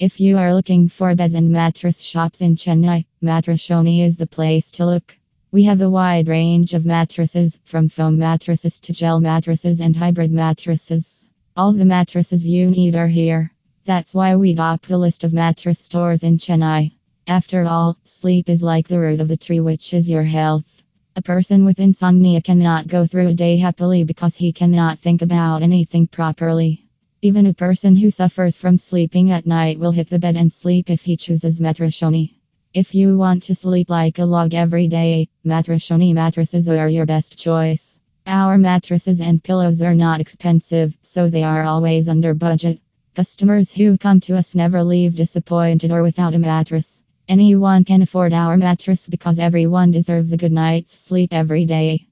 If you are looking for beds and mattress shops in Chennai, Mattresszone is the place to look. We have a wide range of mattresses, from foam mattresses to gel mattresses and hybrid mattresses. All the mattresses you need are here. That's why we top the list of mattress stores in Chennai. After all, sleep is like the root of the tree, which is your health. A person with insomnia cannot go through a day happily because he cannot think about anything properly. Even a person who suffers from sleeping at night will hit the bed and sleep if he chooses Mattresszone. If you want to sleep like a log every day, Mattresszone mattresses are your best choice. Our mattresses and pillows are not expensive, so they are always under budget. Customers who come to us never leave disappointed or without a mattress. Anyone can afford our mattress because everyone deserves a good night's sleep every day.